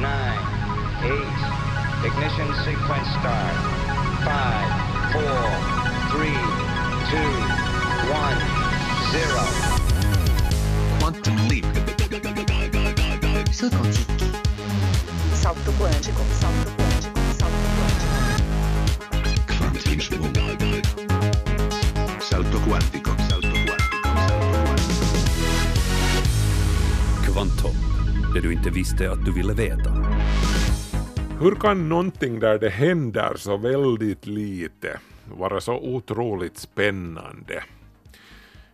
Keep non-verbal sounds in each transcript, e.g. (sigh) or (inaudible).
nine, eight. Ignition sequence start. Five, four, three, two, one, zero. Quantum leap. Salto quântico. Salto quântico. Salto quântico. Salto quântico. Quantum leap. Salto quantico. Salto quantico. Salto quantico. Kvantum, det du inte visste att du ville veta. Hur kan någonting där det händer så väldigt lite vara så otroligt spännande?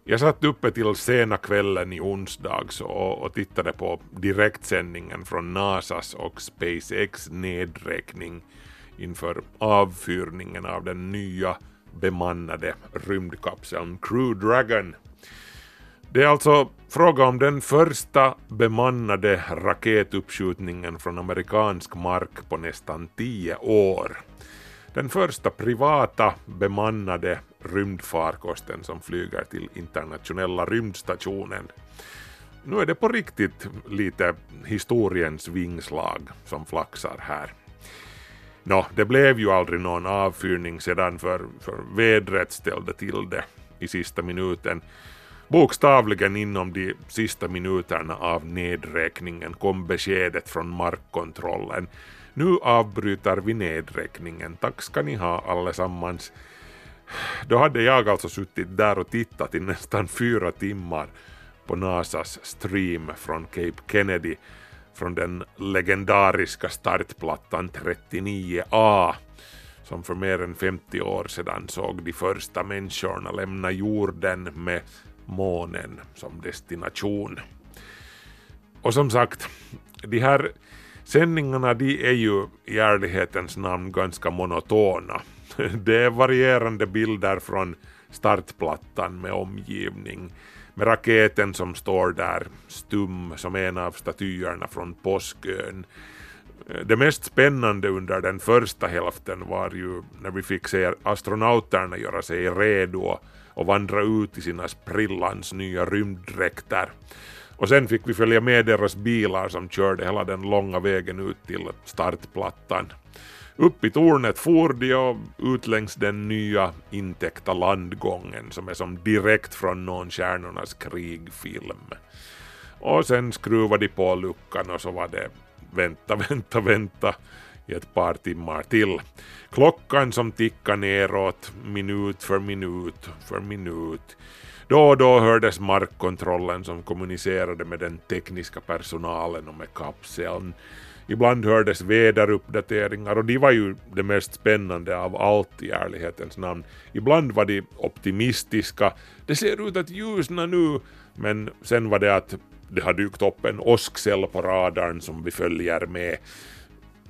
Jag satt uppe till sena kvällen i onsdags och, och tittade på direktsändningen från NASAs och SpaceX nedräkning inför avfyrningen av den nya bemannade rymdkapseln Crew Dragon. Det är alltså fråga om den första bemannade raketuppskjutningen från amerikansk mark på nästan tio år. Den första privata bemannade rymdfarkosten som flyger till internationella rymdstationen. Nu är det på riktigt lite historiens vingslag som flaxar här. Nå, det blev ju aldrig någon avfyrning sedan för, för vädret ställde till det i sista minuten. Bokstavligen inom de sista minuterna av nedräkningen kom beskedet från markkontrollen. Nu avbryter vi nedräkningen, tack ska ni ha allesammans. Då hade jag alltså suttit där och tittat i nästan fyra timmar på NASAs stream från Cape Kennedy från den legendariska startplattan 39A som för mer än 50 år sedan såg de första människorna lämna jorden med månen som destination. Och som sagt, de här sändningarna de är ju i ärlighetens namn ganska monotona. (laughs) Det är varierande bilder från startplattan med omgivning, med raketen som står där stum som en av statyerna från Påskön. Det mest spännande under den första hälften var ju när vi fick se astronauterna göra sig redo och vandra ut i sina sprillans nya rymddräkter. Och sen fick vi följa med deras bilar som körde hela den långa vägen ut till startplattan. Upp i tornet for de och ut längs den nya intäckta landgången som är som direkt från någon Stjärnornas krigfilm. Och sen skruvade de på luckan och så var det vänta, (laughs) vänta, vänta i ett par timmar till. Klockan som tickade neråt minut för minut för minut. Då och då hördes markkontrollen som kommunicerade med den tekniska personalen och med kapseln. Ibland hördes väderuppdateringar och de var ju det mest spännande av allt i ärlighetens namn. Ibland var de optimistiska, det ser ut att ljusna nu, men sen var det att det har dykt upp en åskcell på radarn som vi följer med.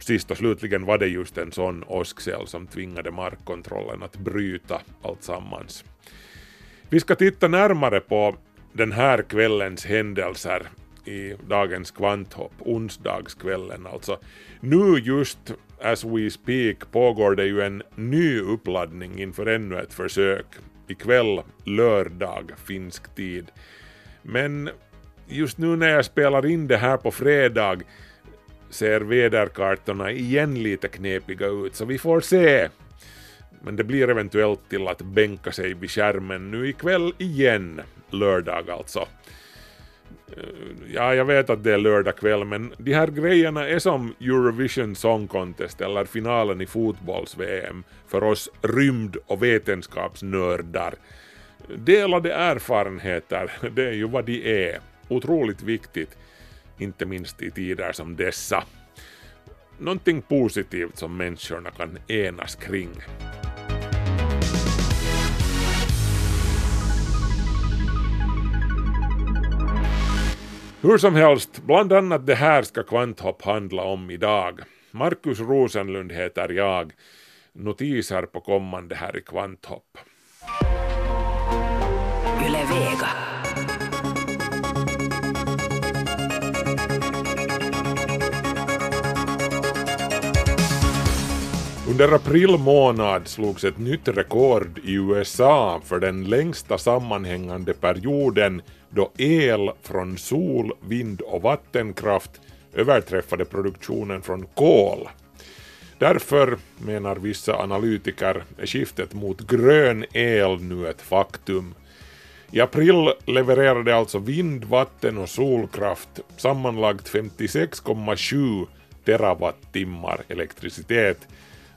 Sist och slutligen var det just en sån åskcell som tvingade markkontrollen att bryta alltsammans. Vi ska titta närmare på den här kvällens händelser i dagens kvanthopp, onsdagskvällen alltså. Nu just as we speak pågår det ju en ny uppladdning inför ännu ett försök. Ikväll lördag finsk tid. Men just nu när jag spelar in det här på fredag ser väderkartorna igen lite knepiga ut så vi får se. Men det blir eventuellt till att bänka sig vid skärmen nu ikväll igen, lördag alltså. Eh, ja, jag vet att det är lördag kväll, men de här grejerna är som Eurovision Song Contest eller finalen i fotbolls-VM för oss rymd och vetenskapsnördar. Delade erfarenheter, (laughs) det är ju vad de är. Otroligt viktigt, inte minst i tider som dessa. Någonting positivt som människorna kan enas kring. Hur som helst, bland annat det här ska Kvanthopp handla om idag. Markus Rosenlund heter jag. Notiser på kommande här i Kvanthopp. Yle Vega. Under april månad slogs ett nytt rekord i USA för den längsta sammanhängande perioden då el från sol, vind och vattenkraft överträffade produktionen från kol. Därför, menar vissa analytiker, är skiftet mot grön el nu ett faktum. I april levererade alltså vind, vatten och solkraft sammanlagt 56,7 terawattimmar elektricitet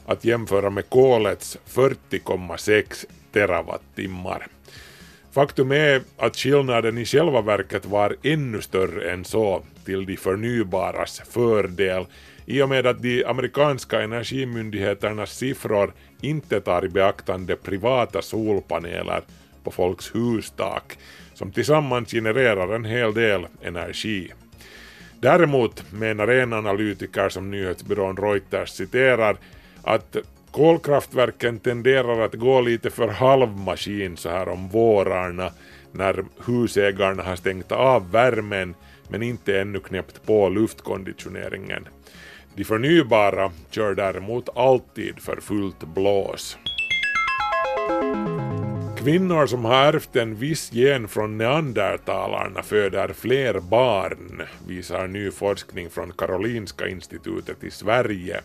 att jämföra med kolets 40,6 terawattimmar. Faktum är att skillnaden i själva verket var ännu större än så till de förnybaras fördel i och med att de amerikanska energimyndigheternas siffror inte tar i beaktande privata solpaneler på folks hustak som tillsammans genererar en hel del energi. Däremot menar en analytiker som nyhetsbyrån Reuters citerar att kolkraftverken tenderar att gå lite för halvmaskin så här om vårarna när husägarna har stängt av värmen men inte ännu knäppt på luftkonditioneringen. De förnybara kör däremot alltid för fullt blås. Kvinnor som har ärvt en viss gen från neandertalarna föder fler barn, visar ny forskning från Karolinska institutet i Sverige.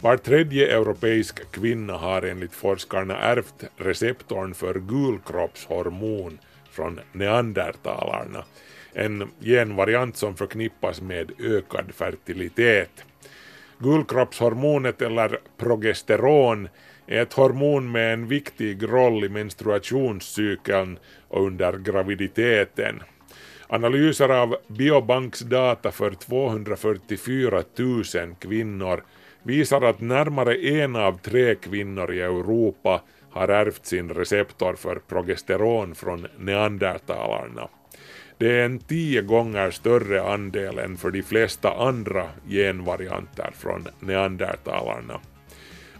Var tredje europeisk kvinna har enligt forskarna ärvt receptorn för gulkroppshormon från neandertalarna, en genvariant som förknippas med ökad fertilitet. Gulkroppshormonet eller progesteron är ett hormon med en viktig roll i menstruationscykeln och under graviditeten. Analyser av Biobanks data för 244 000 kvinnor visar att närmare en av tre kvinnor i Europa har ärvt sin receptor för progesteron från neandertalarna. Det är en tio gånger större andel än för de flesta andra genvarianter från neandertalarna.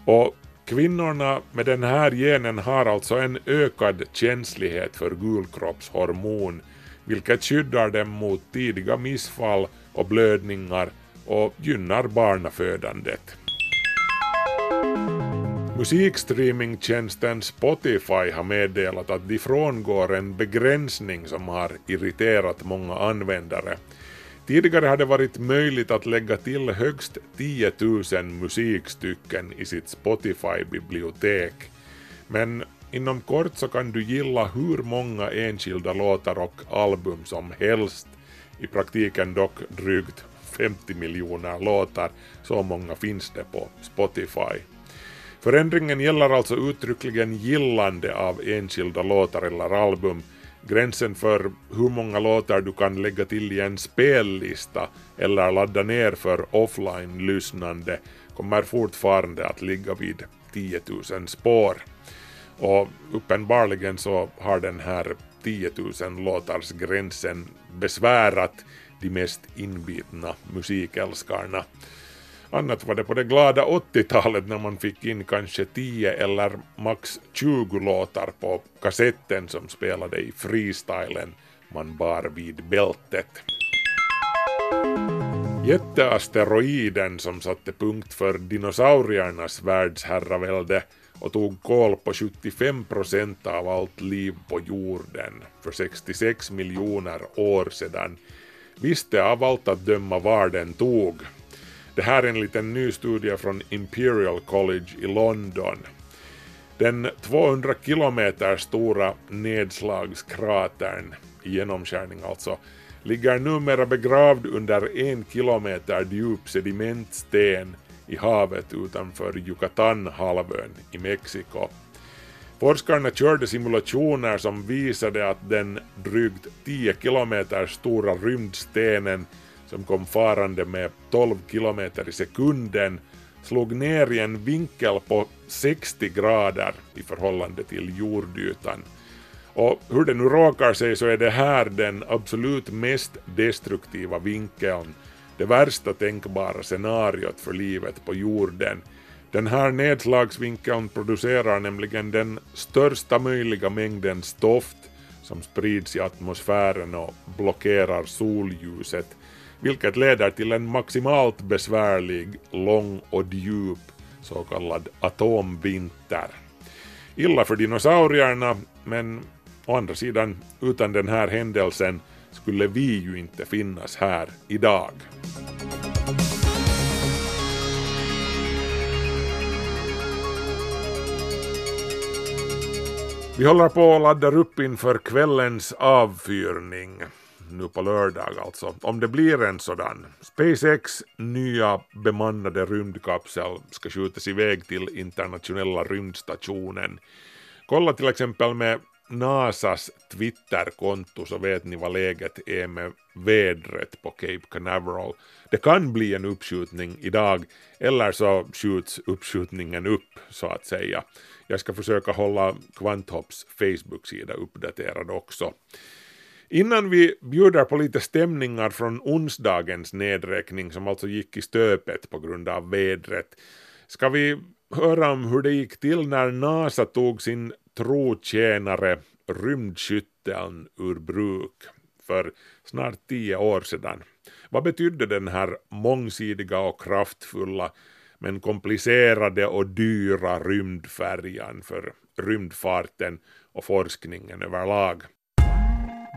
Och kvinnorna med den här genen har alltså en ökad känslighet för gulkroppshormon, vilket skyddar dem mot tidiga missfall och blödningar och gynnar barnafödandet. Musikstreamingtjänsten Spotify har meddelat att de frångår en begränsning som har irriterat många användare. Tidigare har det varit möjligt att lägga till högst 10 000 musikstycken i sitt Spotify-bibliotek. Men inom kort så kan du gilla hur många enskilda låtar och album som helst. I praktiken dock drygt 50 miljoner låtar, så många finns det på Spotify. Förändringen gäller alltså uttryckligen gillande av enskilda låtar eller album. Gränsen för hur många låtar du kan lägga till i en spellista eller ladda ner för offline-lyssnande kommer fortfarande att ligga vid 10 000 spår. Och uppenbarligen så har den här 10 000 låtars gränsen besvärat de mest inbitna musikälskarna. Annat var det på det glada 80-talet när man fick in kanske 10 eller max 20 låtar på kassetten som spelade i freestylen man bar vid bältet. Jätteasteroiden som satte punkt för dinosauriernas världsherravälde och tog koll på 75 procent av allt liv på jorden för 66 miljoner år sedan visste av allt att döma var den tog det här är en liten ny studie från Imperial College i London. Den 200 kilometer stora nedslagskratern, i genomskärning alltså, ligger numera begravd under en kilometer djup sedimentsten i havet utanför Yucatanhalvön i Mexiko. Forskarna körde simulationer som visade att den drygt 10 kilometer stora rymdstenen som kom farande med 12 kilometer i sekunden slog ner i en vinkel på 60 grader i förhållande till jordytan. Och hur det nu råkar sig så är det här den absolut mest destruktiva vinkeln, det värsta tänkbara scenariot för livet på jorden. Den här nedslagsvinkeln producerar nämligen den största möjliga mängden stoft som sprids i atmosfären och blockerar solljuset vilket leder till en maximalt besvärlig, lång och djup så kallad atomvinter. Illa för dinosaurierna, men å andra sidan utan den här händelsen skulle vi ju inte finnas här idag. Vi håller på och laddar upp inför kvällens avfyrning. Nu på lördag alltså, om det blir en sådan. SpaceX nya bemannade rymdkapsel ska skjutas iväg till internationella rymdstationen. Kolla till exempel med NASAs Twitterkonto så vet ni vad läget är med vädret på Cape Canaveral. Det kan bli en uppskjutning idag eller så skjuts uppskjutningen upp så att säga. Jag ska försöka hålla Kvanthopps Facebook-sida uppdaterad också. Innan vi bjuder på lite stämningar från onsdagens nedräkning som alltså gick i stöpet på grund av vädret ska vi höra om hur det gick till när NASA tog sin trotjänare rymdskytteln ur bruk för snart tio år sedan. Vad betydde den här mångsidiga och kraftfulla men komplicerade och dyra rymdfärjan för rymdfarten och forskningen överlag?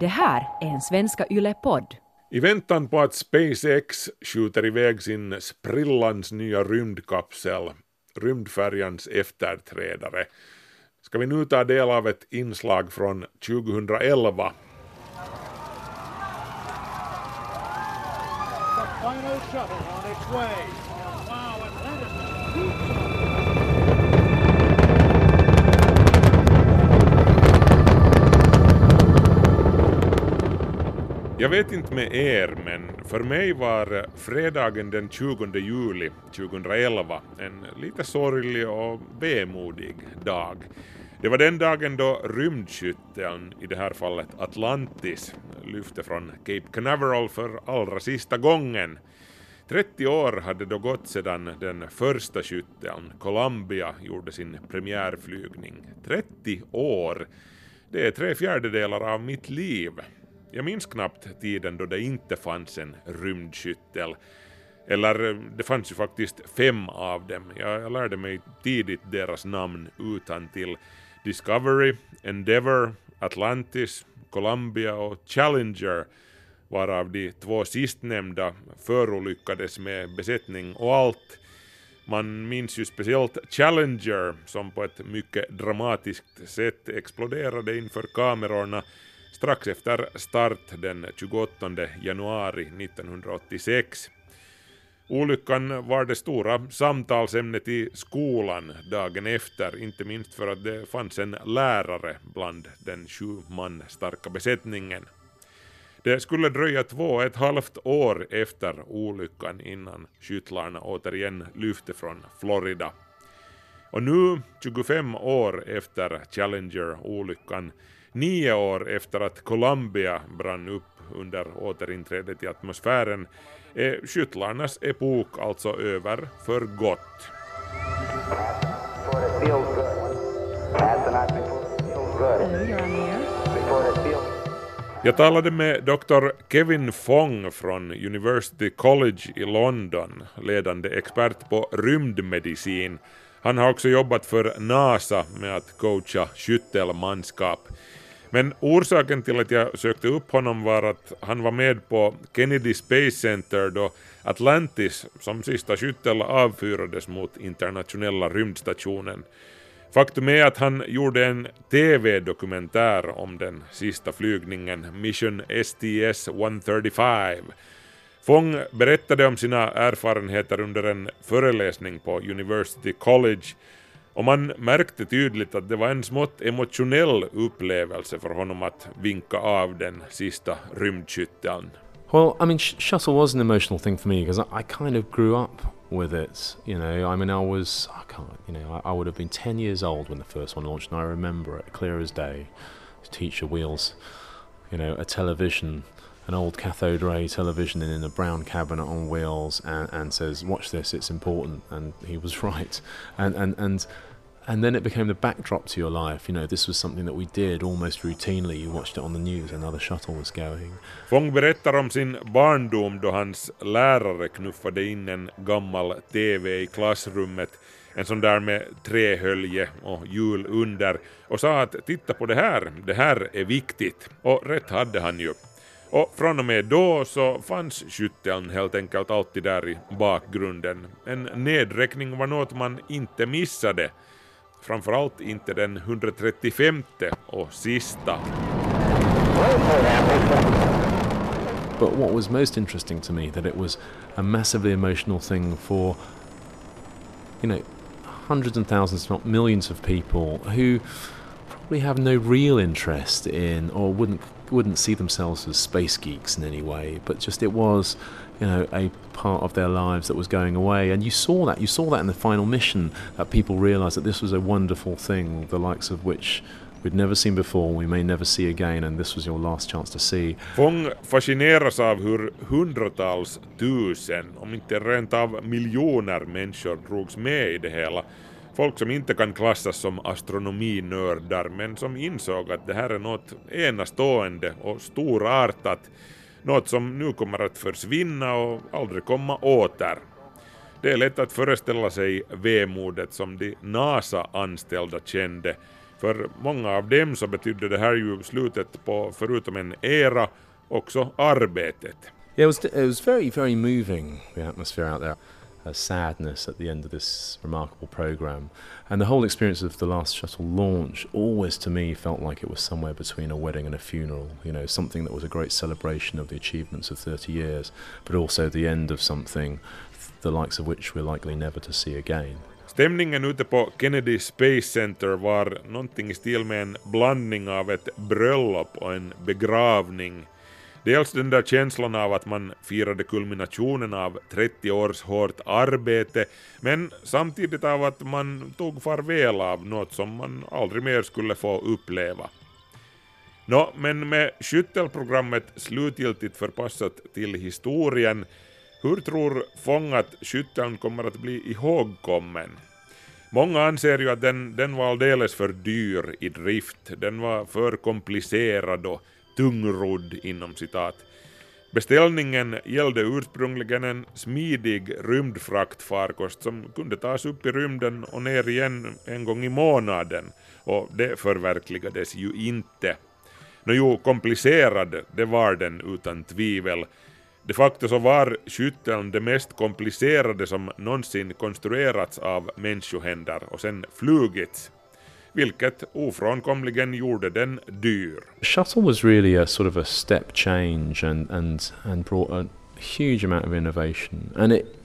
Det här är en Svenska Yle-podd. I väntan på att SpaceX skjuter iväg sin sprillans nya rymdkapsel, rymdfärjans efterträdare, ska vi nu ta del av ett inslag från 2011. Jag vet inte med er, men för mig var fredagen den 20 juli 2011 en lite sorglig och vemodig dag. Det var den dagen då rymdskytteln, i det här fallet Atlantis, lyfte från Cape Canaveral för allra sista gången. 30 år hade då gått sedan den första skytteln, Columbia, gjorde sin premiärflygning. 30 år! Det är tre fjärdedelar av mitt liv. Jag minns knappt tiden då det inte fanns en rymdskyttel. Eller det fanns ju faktiskt fem av dem. Jag, jag lärde mig tidigt deras namn utan till Discovery, Endeavour, Atlantis, Columbia och Challenger varav de två sistnämnda förolyckades med besättning och allt. Man minns ju speciellt Challenger som på ett mycket dramatiskt sätt exploderade inför kamerorna strax efter start den 28 januari 1986. Olyckan var det stora samtalsämnet i skolan dagen efter, inte minst för att det fanns en lärare bland den sju man starka besättningen. Det skulle dröja två och ett halvt år efter olyckan innan skyttlarna återigen lyfte från Florida. Och nu, 25 år efter Challenger-olyckan, nio år efter att Columbia brann upp under återinträdet i atmosfären, är skyttlarnas epok alltså över för gott. Jag talade med Dr. Kevin Fong från University College i London, ledande expert på rymdmedicin. Han har också jobbat för NASA med att coacha skyttelmanskap. Men orsaken till att jag sökte upp honom var att han var med på Kennedy Space Center då Atlantis som sista skyttel avfyrades mot internationella rymdstationen. Faktum är att han gjorde en TV-dokumentär om den sista flygningen, Mission STS-135. Fong berättade om sina erfarenheter under en föreläsning på University College och man märkte tydligt att det var en smått emotionell upplevelse för honom att vinka av den sista rymdskytteln. Well, I mean, sh- shuttle was an emotional thing for me because I, I kind of grew up with it. You know, I mean, I was, I can't, you know, I, I would have been 10 years old when the first one launched, and I remember it clear as day. Teacher wheels, you know, a television, an old cathode ray television in a brown cabinet on wheels, and, and says, "Watch this, it's important." And he was (laughs) right. And and and and then it became the backdrop to your life. You know, this was something that we did almost routinely. You watched it on the news, another shuttle was going. Fong berättar om sin barndom då hans lärare knuffade in en gammal TV i klassrummet, en sån där med trähölje och hjul under, och sa att titta på det här, det här är viktigt. Och rätt hade han ju. Och från och med då så fanns skytteln helt enkelt alltid där i bakgrunden. En nedräkning var något man inte missade. Framförallt inte den 135 och sista. But what was most interesting to me that it was a massively emotional thing for, you know, hundreds and thousands, if not millions of people who probably have no real interest in or wouldn't wouldn't see themselves as space geeks in any way, but just it was, you know, a part of their lives that was going away. And you saw that. You saw that in the final mission that people realised that this was a wonderful thing, the likes of which we'd never seen before, we may never see again, and this was your last chance to see. Fång fascineras av hur hundratals tusen, om inte rent av miljoner människor drogs med i det hela. Folk som inte kan klassas som astronominördar men som insåg att det här är något enastående och storartat, något som nu kommer att försvinna och aldrig komma åter. Det är lätt att föreställa sig vemodet som de NASA-anställda kände för många av dem så betydde det här ju slutet på, förutom en era, också arbetet. Yeah, it was, it was very, very moving, the atmosphere out there. A sadness at the end of this remarkable program. And the whole experience of the last shuttle launch always to me felt like it was somewhere between a wedding and a funeral. You know, something that was a great celebration of the achievements of 30 years, but also the end of something the likes of which we're likely never to see again. Stämningen ute på Kennedy Space Center var någonting i stil med en blandning av ett bröllop och en begravning. Dels den där känslan av att man firade kulminationen av 30 års hårt arbete, men samtidigt av att man tog farväl av något som man aldrig mer skulle få uppleva. Nå, men med skyttelprogrammet slutgiltigt förpassat till historien hur tror Fång att skytteln kommer att bli ihågkommen? Många anser ju att den, den var alldeles för dyr i drift, den var för komplicerad och tungrodd inom citat. Beställningen gällde ursprungligen en smidig rymdfraktfarkost som kunde tas upp i rymden och ner igen en gång i månaden, och det förverkligades ju inte. Nå jo, komplicerad, det var den utan tvivel, de facto så var skytteln det mest komplicerade som någonsin konstruerats av människohänder och sen flugits, vilket ofrånkomligen gjorde den dyr. Shuttle was really a sort of a step change and, and, and brought a huge amount of innovation. And it,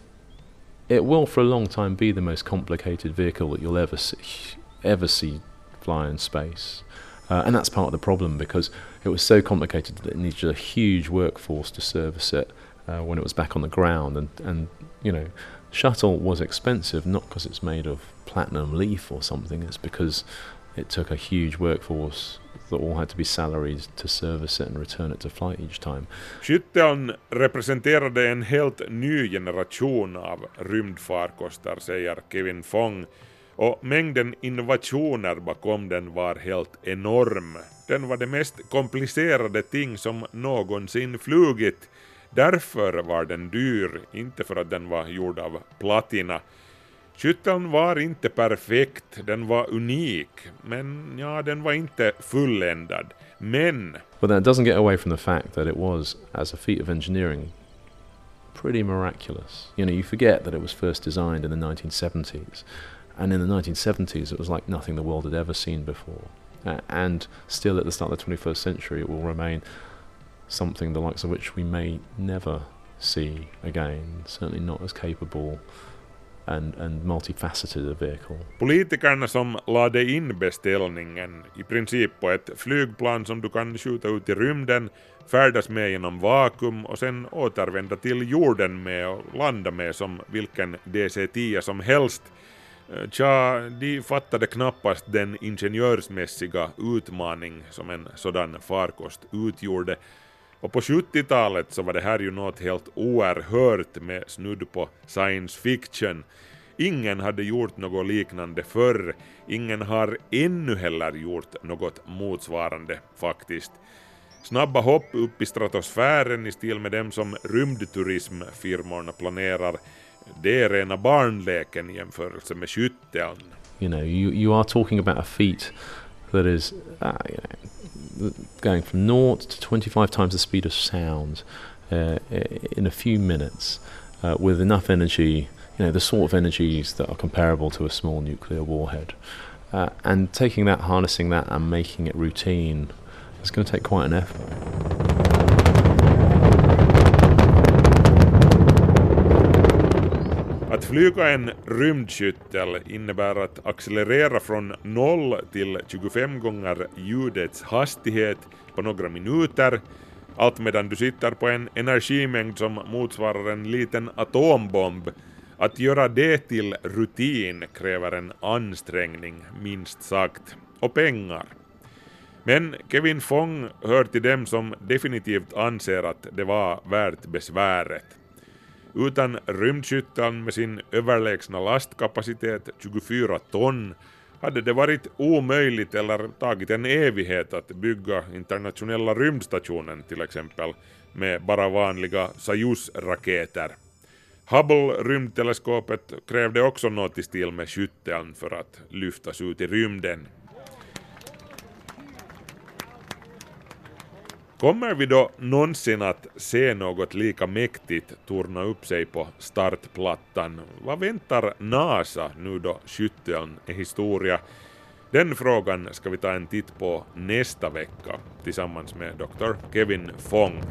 it will for a long time be the most complicated vehicle that you'll ever see, ever see fly in space. Uh, and that's part of the problem because it was so complicated that it needed a huge workforce to service it uh, when it was back on the ground. And, and, you know, shuttle was expensive not because it's made of platinum leaf or something, it's because it took a huge workforce that all had to be salaried to service it and return it to flight each time. Skytteln representerade en helt ny generation av rymdfarkoster, säger Kevin Fong. och mängden innovationer bakom den var helt enorm. Den var det mest komplicerade ting som någonsin flugit. Därför var den dyr, inte för att den var gjord av platina. Var inte perfekt, den var unik, men ja, den var inte fulländad. Men... But that doesn't get away from the fact that it was, as a feat of engineering, pretty miraculous. You know, you forget that it was first designed in the 1970s. And in the 1970s, it was like nothing the world had ever seen before. Uh, and still at the start of the 21st century, it will remain something the likes of which we may never see again, certainly not as capable and, and multifaceted a vehicle. Politikerna som lade in beställningen, i princip på ett flygplan som du kan skjuta ut i rymden, färdas med genom vakuum och sen återvända till jorden med och landa med som vilken DC-10 som helst, eh, tja, de fattade knappast den ingenjörsmässiga utmaning som en sådan farkost utgjorde. Och på 70-talet så var det här ju något helt oerhört med snudd på science fiction. Ingen hade gjort något liknande förr, ingen har ännu heller gjort något motsvarande faktiskt. Snabba hopp upp i stratosfären i stil med dem som rymdturismfirmorna planerar det är rena barnleken i jämförelse med skytteln. You know, you, you are talking about a feat that is uh, you know, going from naught to 25 times the speed of sound uh, in a few minutes uh, with enough energy, you know, the sort of energies that are comparable to a small nuclear warhead. Uh, and taking that, harnessing that, and making it routine is going to take quite an effort. Flyga en rymdskyttel innebär att accelerera från 0 till 25 gånger ljudets hastighet på några minuter, allt medan du sitter på en energimängd som motsvarar en liten atombomb. Att göra det till rutin kräver en ansträngning, minst sagt, och pengar. Men Kevin Fong hör till dem som definitivt anser att det var värt besväret. Utan rymdskytteln med sin överlägsna lastkapacitet 24 ton hade det varit omöjligt eller tagit en evighet att bygga internationella rymdstationen till exempel med bara vanliga Soyuz-raketer. Hubble-rymdteleskopet krävde också något i stil med skytteln för att lyftas ut i rymden. Kommer vi då någonsin att se något lika mäktigt torna upp sig på startplattan? Vad väntar NASA nu då skytteln är historia? Den frågan ska vi ta en titt på nästa vecka tillsammans med Dr. Kevin Fong.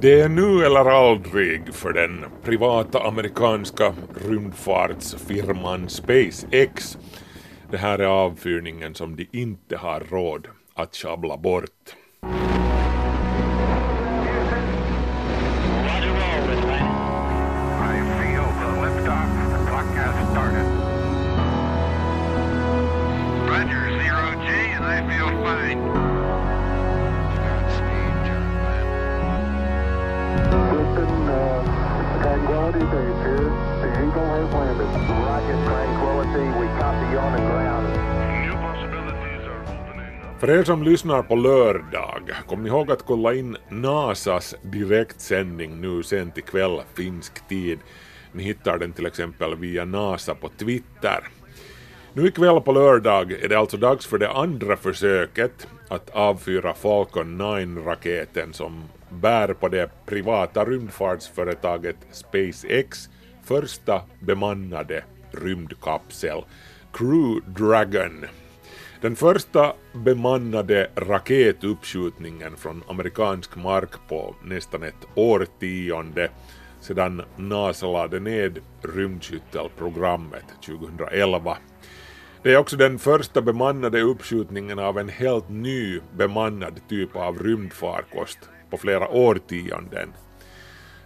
Det är nu eller aldrig för den privata amerikanska rymdfartsfirman SpaceX det här är avfyrningen som de inte har råd att schabbla bort. För er som lyssnar på lördag, kom ni ihåg att kolla in NASAs direktsändning nu sent ikväll finsk tid. Ni hittar den till exempel via NASA på Twitter. Nu ikväll på lördag är det alltså dags för det andra försöket att avfyra Falcon 9-raketen som bär på det privata rymdfartsföretaget SpaceX första bemannade rymdkapsel, Crew Dragon. Den första bemannade raketuppskjutningen från amerikansk mark på nästan ett årtionde sedan NASA lade ned rymdskyttelprogrammet 2011. Det är också den första bemannade uppskjutningen av en helt ny bemannad typ av rymdfarkost på flera årtionden.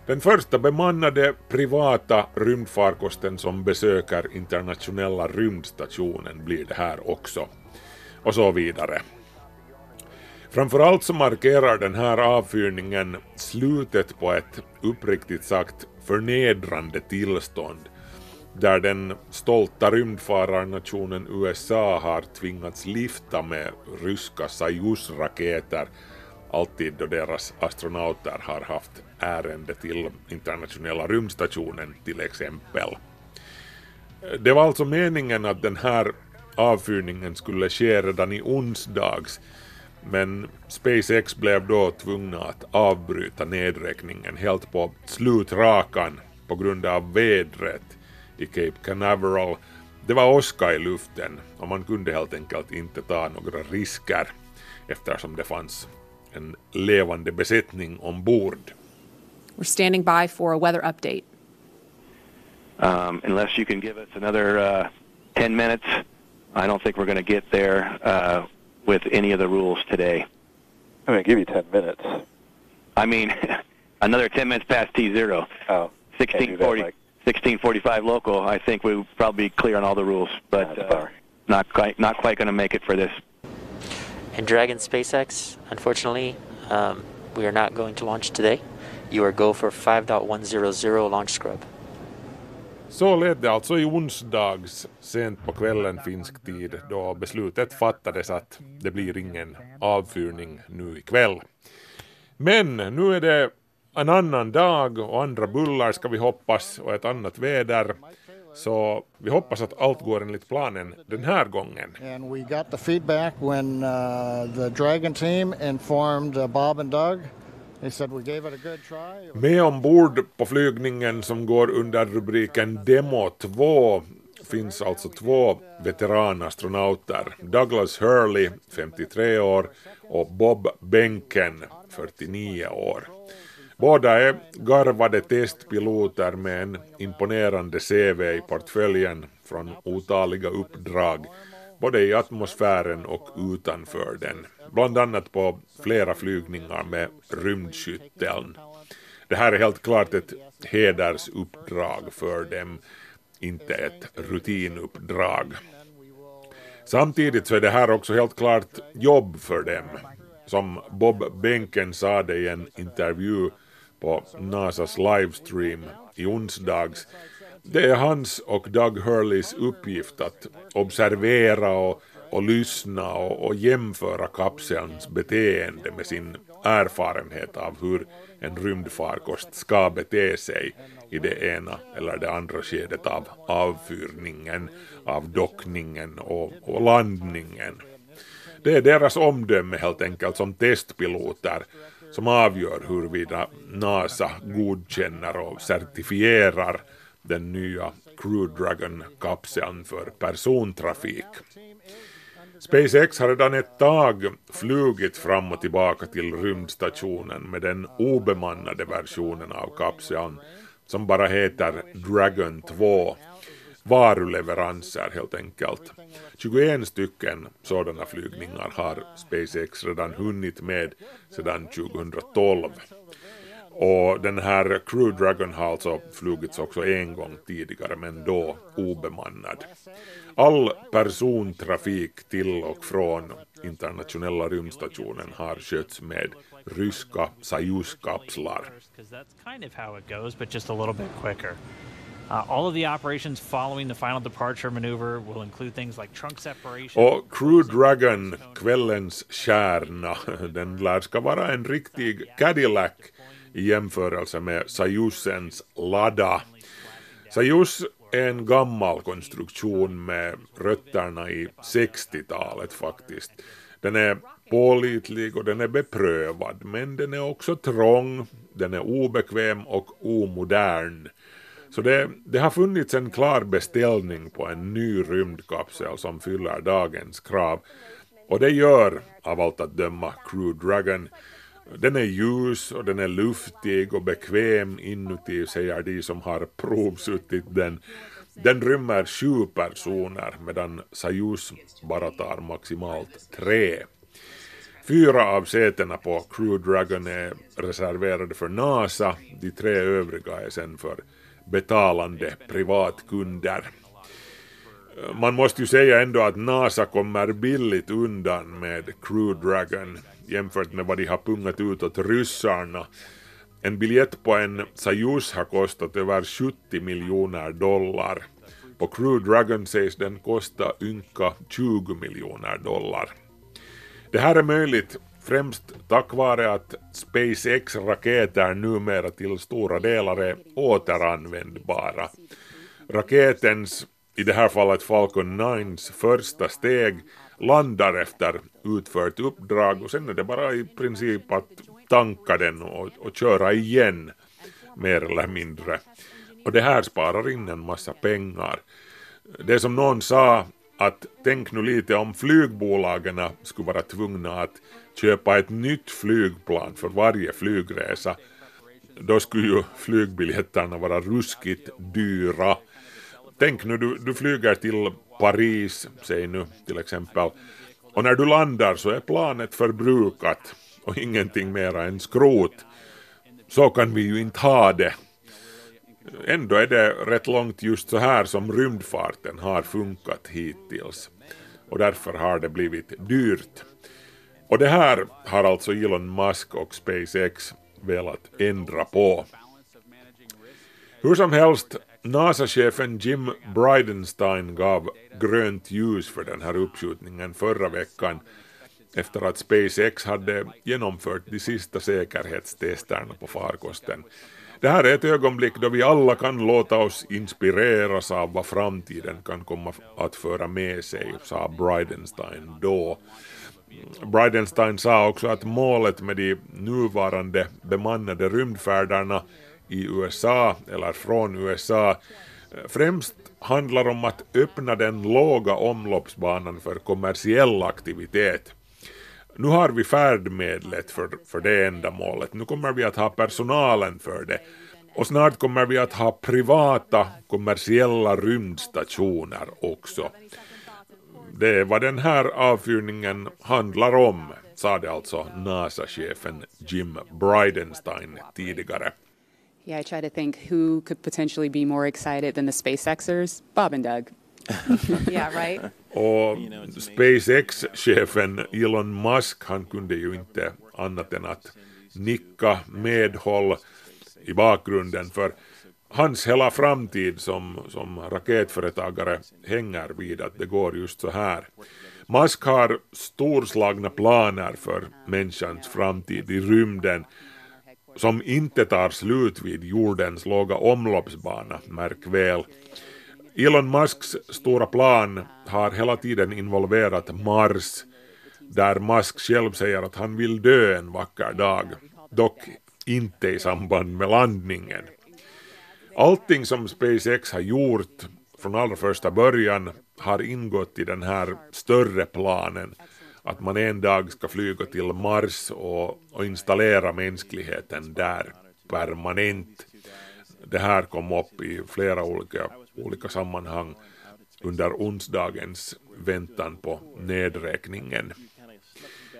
Den första bemannade privata rymdfarkosten som besöker internationella rymdstationen blir det här också. Och så vidare. Framförallt så markerar den här avfyrningen slutet på ett uppriktigt sagt förnedrande tillstånd där den stolta rymdfararnationen USA har tvingats lifta med ryska Soyuz-raketer alltid då deras astronauter har haft ärende till internationella rymdstationen till exempel. Det var alltså meningen att den här avfyrningen skulle ske redan i onsdags men SpaceX blev då tvungna att avbryta nedräkningen helt på slutrakan på grund av vädret i Cape Canaveral. Det var åska i luften och man kunde helt enkelt inte ta några risker eftersom det fanns en levande besättning ombord. We're standing by for a weather update. Um, unless you can give us another uh, 10 minutes, I don't think we're going to get there uh, with any of the rules today. I'm going to give you 10 minutes. I mean, (laughs) another 10 minutes past T0. Oh, 1640, 1645 local, I think we'll probably be clear on all the rules, but uh, not quite, not quite going to make it for this. And Dragon SpaceX, unfortunately, um, we are not going to launch today. You are go for 5.100 launch scrub. Så lät det alltså i onsdags sent på kvällen finsk tid då beslutet fattades att det blir ingen avfyrning nu ikväll. Men nu är det en annan dag och andra bullar ska vi hoppas och ett annat väder. Så vi hoppas att allt går enligt planen den här gången. And we got the feedback when uh, the Dragon team informed uh, Bob and Doug. Med ombord på flygningen som går under rubriken Demo 2 finns alltså två veteranastronauter, Douglas Hurley, 53 år, och Bob Benken, 49 år. Båda är garvade testpiloter med en imponerande CV i portföljen från otaliga uppdrag, både i atmosfären och utanför den, bland annat på flera flygningar med rymdskytteln. Det här är helt klart ett hedersuppdrag för dem, inte ett rutinuppdrag. Samtidigt så är det här också helt klart jobb för dem. Som Bob Benken sa det i en intervju på NASAs livestream i onsdags. Det är hans och Doug Hurleys uppgift att observera och, och lyssna och, och jämföra kapselns beteende med sin erfarenhet av hur en rymdfarkost ska bete sig i det ena eller det andra skedet av avfyrningen, av dockningen och, och landningen. Det är deras omdöme helt enkelt som testpiloter som avgör huruvida NASA godkänner och certifierar den nya Crew Dragon-kapseln för persontrafik. SpaceX har redan ett tag flugit fram och tillbaka till rymdstationen med den obemannade versionen av kapseln som bara heter Dragon 2 varuleveranser helt enkelt. 21 stycken sådana flygningar har SpaceX redan hunnit med sedan 2012. Och den här Crew Dragon har alltså flugits också en gång tidigare men då obemannad. All persontrafik till och från internationella rymdstationen har skötts med ryska Soyuz-kapslar. Uh. Och Crew Dragon, kvällens stjärna, (laughs) den lär ska vara en riktig Cadillac i jämförelse med sajusens Lada. Sajus är en gammal konstruktion med rötterna i 60-talet faktiskt. Den är pålitlig och den är beprövad, men den är också trång, den är obekväm och omodern. Så det, det har funnits en klar beställning på en ny rymdkapsel som fyller dagens krav. Och det gör, av allt att döma, Crew Dragon. Den är ljus och den är luftig och bekväm inuti, säger de som har provsuttit den. Den rymmer sju personer medan Soyuz bara tar maximalt tre. Fyra av sätena på Crew Dragon är reserverade för NASA, de tre övriga är sen för betalande privatkunder. Man måste ju säga ändå att NASA kommer billigt undan med Crew Dragon jämfört med vad de har pungat ut åt ryssarna. En biljett på en Soyuz har kostat över 70 miljoner dollar. På Crew Dragon sägs den kosta ynka 20 miljoner dollar. Det här är möjligt främst tack vare att SpaceX raketer numera till stora delar är återanvändbara. Raketens, i det här fallet Falcon 9s första steg landar efter utfört uppdrag och sen är det bara i princip att tanka den och, och köra igen mer eller mindre. Och det här sparar in en massa pengar. Det som någon sa att tänk nu lite om flygbolagen skulle vara tvungna att köpa ett nytt flygplan för varje flygresa. Då skulle ju flygbiljetterna vara ruskigt dyra. Tänk nu, du, du flyger till Paris, säg nu till exempel, och när du landar så är planet förbrukat och ingenting mera än skrot. Så kan vi ju inte ha det. Ändå är det rätt långt just så här som rymdfarten har funkat hittills. Och därför har det blivit dyrt. Och det här har alltså Elon Musk och SpaceX velat ändra på. Hur som helst, NASA-chefen Jim Bridenstine gav grönt ljus för den här uppskjutningen förra veckan efter att SpaceX hade genomfört de sista säkerhetstesterna på farkosten. Det här är ett ögonblick då vi alla kan låta oss inspireras av vad framtiden kan komma att föra med sig, sa Bridenstine då. Bridenstine sa också att målet med de nuvarande bemannade rymdfärderna i USA eller från USA främst handlar om att öppna den låga omloppsbanan för kommersiell aktivitet. Nu har vi färdmedlet för, för det ändamålet, nu kommer vi att ha personalen för det och snart kommer vi att ha privata kommersiella rymdstationer också. Det är vad den här avfyrningen handlar om, sade alltså NASA-chefen Jim Bridenstine tidigare. Yeah, I try to think who could potentially be more excited than the SpaceXers? Bob and Doug. (laughs) yeah, right? Och SpaceX-chefen Elon Musk, han kunde ju inte annat än att nicka medhåll i bakgrunden för hans hela framtid som, som raketföretagare hänger vid att det går just så här. Musk har storslagna planer för människans framtid i rymden som inte tar slut vid jordens låga omloppsbana, märk väl. Elon Musks stora plan har hela tiden involverat Mars, där Musk själv säger att han vill dö en vacker dag, dock inte i samband med landningen. Allting som SpaceX har gjort från allra första början har ingått i den här större planen att man en dag ska flyga till Mars och, och installera mänskligheten där permanent. Det här kom upp i flera olika, olika sammanhang under onsdagens väntan på nedräkningen.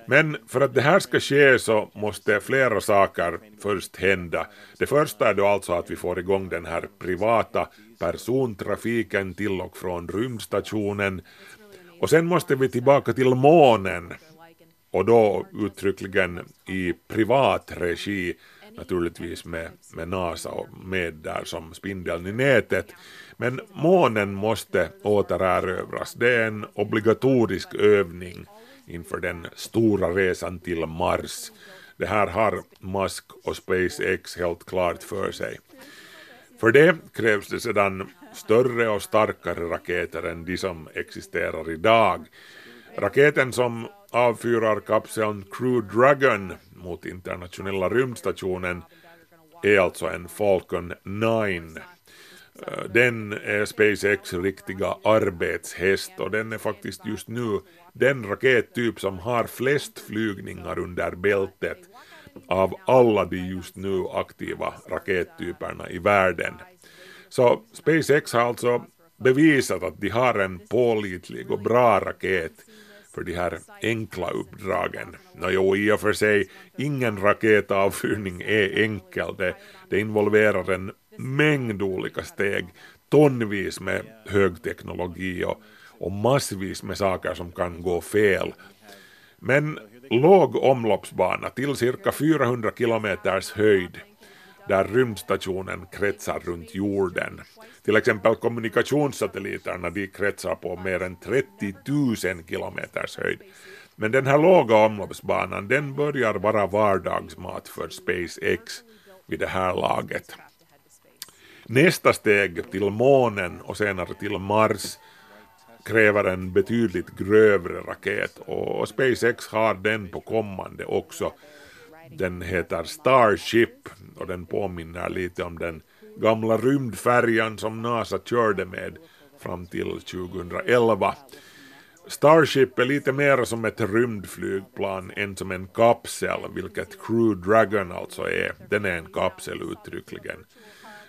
Men för att det här ska ske så måste flera saker först hända. Det första är då alltså att vi får igång den här privata persontrafiken till och från rymdstationen och sen måste vi tillbaka till månen och då uttryckligen i privat regi naturligtvis med, med NASA och med där som spindeln i nätet. Men månen måste återerövras. Det är en obligatorisk övning inför den stora resan till Mars. Det här har Musk och SpaceX helt klart för sig. För det krävs det sedan större och starkare raketer än de som existerar idag. Raketen som avfyrar kapseln Crew Dragon mot internationella rymdstationen är alltså en Falcon 9. Eh, den är SpaceX riktiga arbetshäst och den är faktiskt just nu den rakettyp som har flest flygningar under bältet av alla de just nu aktiva rakettyperna i världen. Så SpaceX har alltså bevisat att de har en pålitlig och bra raket för de här enkla uppdragen. Nåjo, i och för sig, ingen raketavfyrning är enkel. Det, det involverar en mängd olika steg, tonvis med högteknologi och, och massvis med saker som kan gå fel. Men låg omloppsbana till cirka 400 kilometers höjd där rymdstationen kretsar runt jorden. Till exempel kommunikationssatelliterna de kretsar på mer än 30 000 kilometers höjd. Men den här låga omloppsbanan den börjar vara vardagsmat för SpaceX vid det här laget. Nästa steg till månen och senare till Mars kräver en betydligt grövre raket och SpaceX har den på kommande också. Den heter Starship och den påminner lite om den gamla rymdfärjan som NASA körde med fram till 2011. Starship är lite mer som ett rymdflygplan än som en kapsel, vilket Crew Dragon alltså är. Den är en kapsel uttryckligen.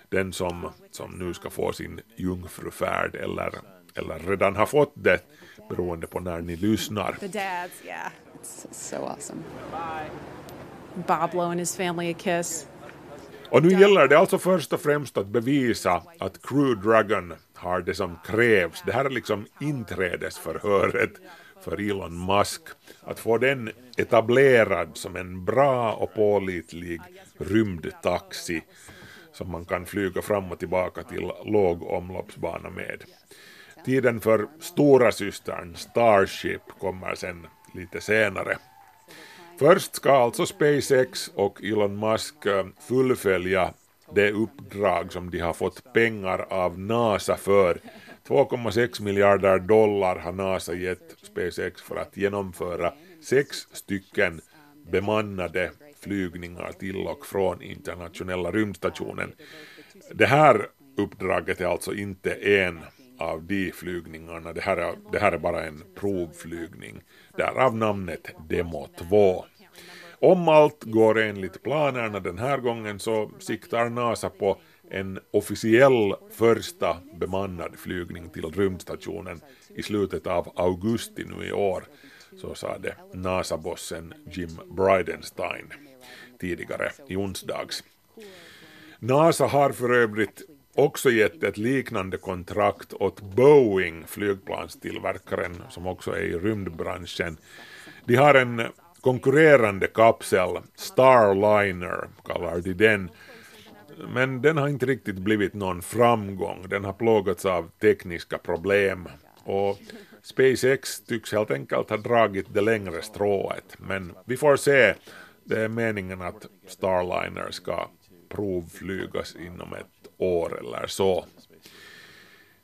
Den som, som nu ska få sin jungfrufärd eller, eller redan har fått det beroende på när ni lyssnar. The dads, yeah. It's so awesome. Bob and his family a kiss. Och nu gäller det alltså först och främst att bevisa att Crew Dragon har det som krävs. Det här är liksom inträdesförhöret för Elon Musk. Att få den etablerad som en bra och pålitlig rymdtaxi som man kan flyga fram och tillbaka till låg omloppsbana med. Tiden för stora systern Starship kommer sen lite senare. Först ska alltså SpaceX och Elon Musk eh, fullfölja det uppdrag som de har fått pengar av NASA för. 2,6 miljarder dollar har NASA gett SpaceX för att genomföra sex stycken bemannade flygningar till och från internationella rymdstationen. Det här uppdraget är alltså inte en av de flygningarna, det här är, det här är bara en provflygning, därav namnet Demo 2. Om allt går enligt planerna den här gången så siktar NASA på en officiell första bemannad flygning till rymdstationen i slutet av augusti nu i år, så sade NASA-bossen Jim Bridenstine tidigare i onsdags. NASA har för övrigt också gett ett liknande kontrakt åt Boeing, flygplanstillverkaren som också är i rymdbranschen. De har en konkurrerande kapsel, Starliner kallar de den, men den har inte riktigt blivit någon framgång. Den har plågats av tekniska problem och SpaceX tycks helt enkelt ha dragit det längre strået. Men vi får se. Det är meningen att Starliner ska provflygas inom ett år eller så.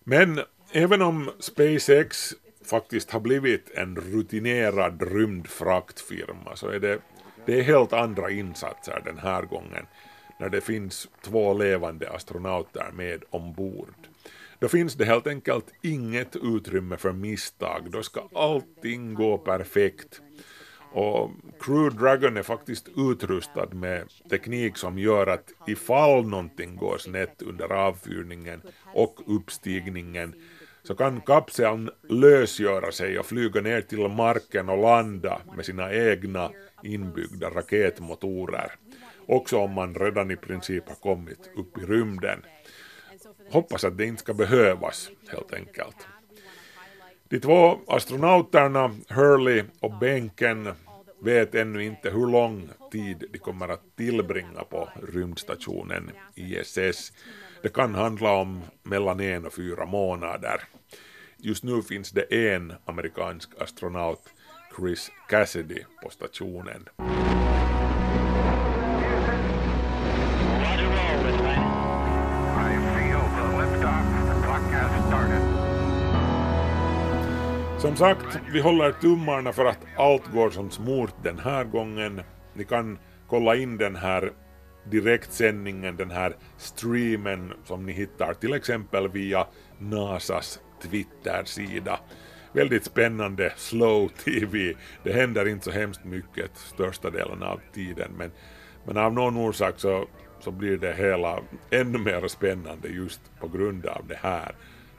Men även om SpaceX faktiskt har blivit en rutinerad rymdfraktfirma så är det, det är helt andra insatser den här gången när det finns två levande astronauter med ombord. Då finns det helt enkelt inget utrymme för misstag, då ska allting gå perfekt. Och Crew Dragon är faktiskt utrustad med teknik som gör att ifall någonting går snett under avfyrningen och uppstigningen så kan kapseln lösgöra sig och flyga ner till marken och landa med sina egna inbyggda raketmotorer. Också om man redan i princip har kommit upp i rymden. Hoppas att det inte ska behövas helt enkelt. De två astronauterna, Hurley och Benken, vet ännu inte hur lång tid de kommer att tillbringa på rymdstationen ISS. Det kan handla om mellan en och fyra månader. Just nu finns det en amerikansk astronaut, Chris Cassidy, på stationen. Som sagt, vi håller tummarna för att allt går som smort den här gången. Ni kan kolla in den här direktsändningen, den här streamen som ni hittar till exempel via NASAs Twitter-sida. Väldigt spännande slow TV. Det händer inte så hemskt mycket största delen av tiden men, men av någon orsak så, så blir det hela ännu mer spännande just på grund av det här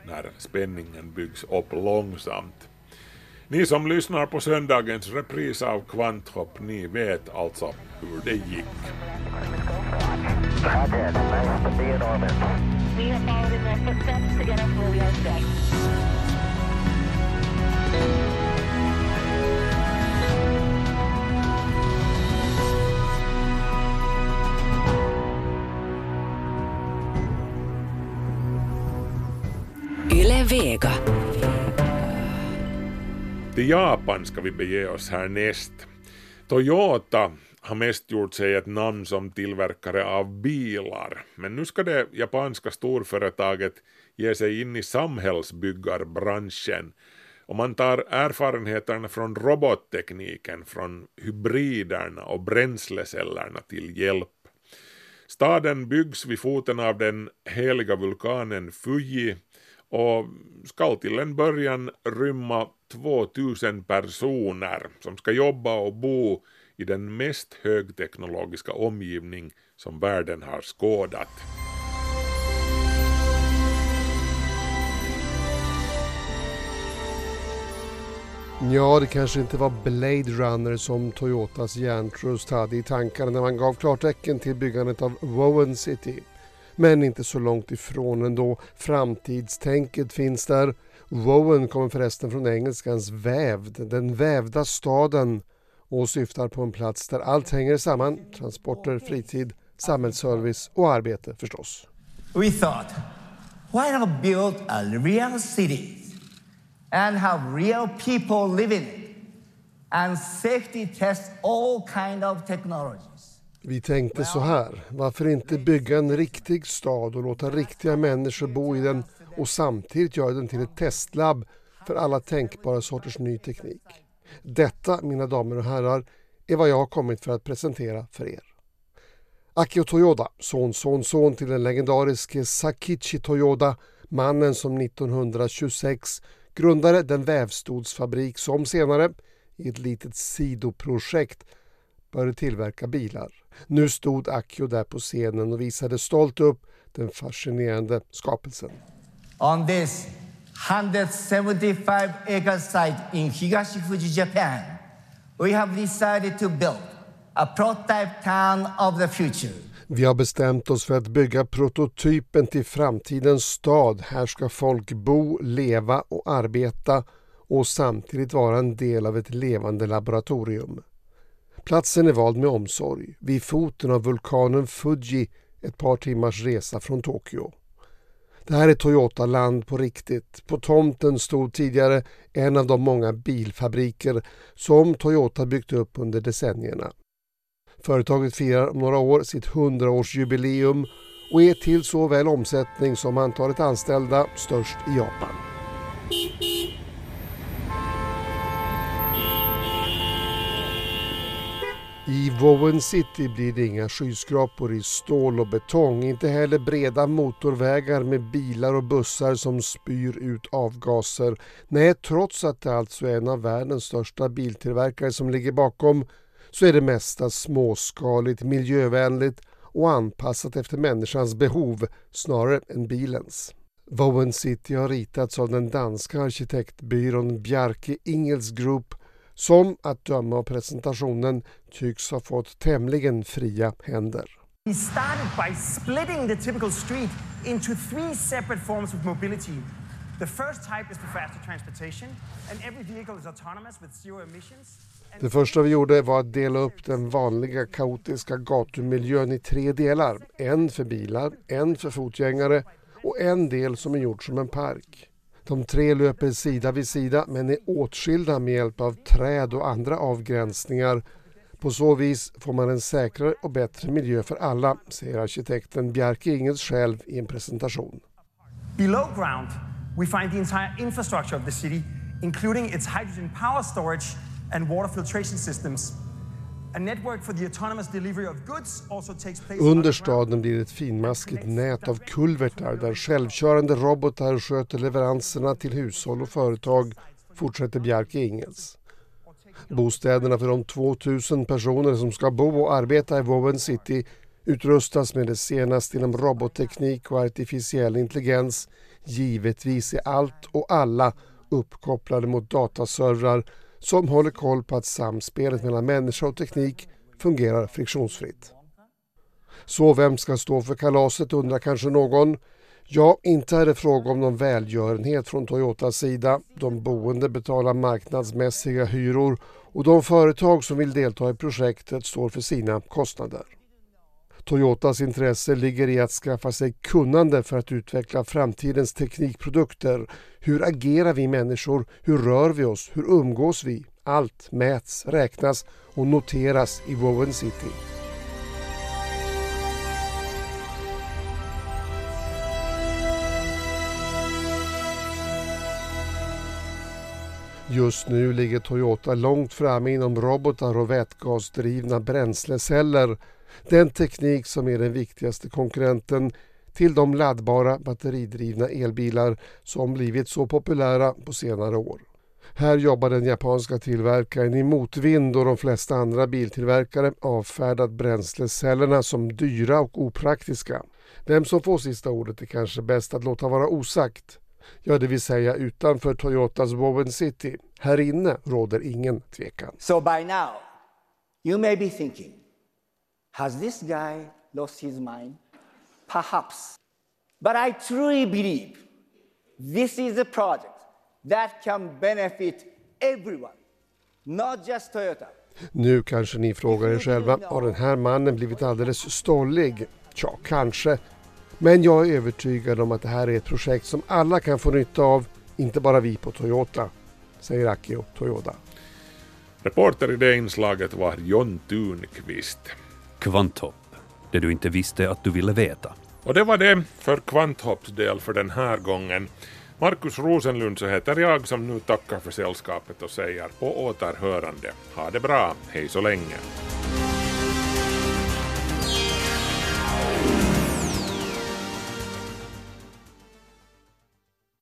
när spänningen byggs upp långsamt. Ni som lyssnar på söndagens repris av Kvanthopp, ni vet alltså hur det gick. Yle Vega. Till Japan ska vi bege oss härnäst. Toyota har mest gjort sig ett namn som tillverkare av bilar, men nu ska det japanska storföretaget ge sig in i samhällsbyggarbranschen och man tar erfarenheterna från robottekniken, från hybriderna och bränslecellerna till hjälp. Staden byggs vid foten av den heliga vulkanen Fuji och ska till en början rymma 2000 personer som ska jobba och bo i den mest högteknologiska omgivning som världen har skådat. Ja, det kanske inte var Blade Runner som Toyotas hjärntrust hade i tankarna när man gav klartecken till byggandet av Woven City. Men inte så långt ifrån ändå. Framtidstänket finns där. Wowen kommer förresten från engelskans vävd, den vävda staden och syftar på en plats där allt hänger samman. Transporter, fritid, samhällsservice och arbete förstås. We thought, why not build a real city and have real people live in it and safety test all kind of technologies. Vi tänkte så här, varför inte bygga en riktig stad och låta riktiga människor bo i den och samtidigt göra den till ett testlabb för alla tänkbara sorters ny teknik. Detta, mina damer och herrar, är vad jag har kommit för att presentera för er. Akio Toyoda, son, son, son till den legendariske Sakichi Toyoda, mannen som 1926 grundade den vävstodsfabrik som senare, i ett litet sidoprojekt, började tillverka bilar. Nu stod Akio där på scenen och visade stolt upp den fascinerande skapelsen. On this 175 acre site in Higashifuji, Japan, we have decided to build a prototype town of the future. Vi har bestämt oss för att bygga prototypen till framtidens stad. Här ska folk bo, leva och arbeta och samtidigt vara en del av ett levande laboratorium. Platsen är vald med omsorg, vid foten av vulkanen Fuji ett par timmars resa från Tokyo. Det här är Toyota-land på riktigt. På tomten stod tidigare en av de många bilfabriker som Toyota byggt upp under decennierna. Företaget firar om några år sitt 100-årsjubileum och är till såväl omsättning som antalet anställda störst i Japan. I Wowen City blir det inga skyskrapor i stål och betong, inte heller breda motorvägar med bilar och bussar som spyr ut avgaser. Nej, trots att det alltså är en av världens största biltillverkare som ligger bakom så är det mesta småskaligt, miljövänligt och anpassat efter människans behov snarare än bilens. Wowen City har ritats av den danska arkitektbyrån Bjarke Ingels Group som att döma av presentationen tycks ha fått tämligen fria händer. We started by splitting the typical street into three separate forms of mobility. The first type is for faster transportation, and every vehicle is autonomous with zero emissions. Det första vi gjorde var att dela upp den vanliga kaotiska gatumiljön i tre delar. En för bilar, en för fotgängare och en del som är gjord som en park. De tre löper sida vid sida men är åtskilda med hjälp av träd och andra avgränsningar. På så vis får man en säkrare och bättre miljö för alla, säger arkitekten Bjarke Ingels själv i en presentation. Below ground, we find the entire infrastructure of the city, including its hydrogen power storage and water filtration systems. Under staden blir ett finmaskigt nät av kulvertar där självkörande robotar sköter leveranserna till hushåll och företag, fortsätter Bjarke Ingels. Bostäderna för de 2000 personer som ska bo och arbeta i Woven City utrustas med det senaste inom robotteknik och artificiell intelligens. Givetvis är allt och alla uppkopplade mot dataservrar som håller koll på att samspelet mellan människa och teknik fungerar friktionsfritt. Så vem ska stå för kalaset undrar kanske någon. Ja, inte är det fråga om någon välgörenhet från Toyotas sida. De boende betalar marknadsmässiga hyror och de företag som vill delta i projektet står för sina kostnader. Toyotas intresse ligger i att skaffa sig kunnande för att utveckla framtidens teknikprodukter. Hur agerar vi människor? Hur rör vi oss? Hur umgås vi? Allt mäts, räknas och noteras i Woven City. Just nu ligger Toyota långt framme inom robotar och vätgasdrivna bränsleceller den teknik som är den viktigaste konkurrenten till de laddbara batteridrivna elbilar som blivit så populära på senare år. Här jobbar den japanska tillverkaren i motvind och de flesta andra biltillverkare avfärdat bränslecellerna som dyra och opraktiska. Vem som får sista ordet är kanske bäst att låta vara osagt. Ja, det vill säga utanför Toyotas Woven City. Här inne råder ingen tvekan. So by now, you may be thinking, has this guy lost his mind? Perhaps. But I truly believe this is a project that can benefit everyone, not just Toyota. Nu kanske ni frågar er själva, har den här mannen blivit alldeles stollig? Tja, kanske. Men jag är övertygad om att det här är ett projekt som alla kan få nytta av, inte bara vi på Toyota, säger Akio Toyoda. Reporter i det inslaget var John Thunqvist. Kvanthopp, det du inte visste att du ville veta. Och det var det för Kvanthopps del för den här gången. Markus Rosenlund så heter jag som nu tackar för sällskapet och säger på återhörande. Ha det bra, hej så länge.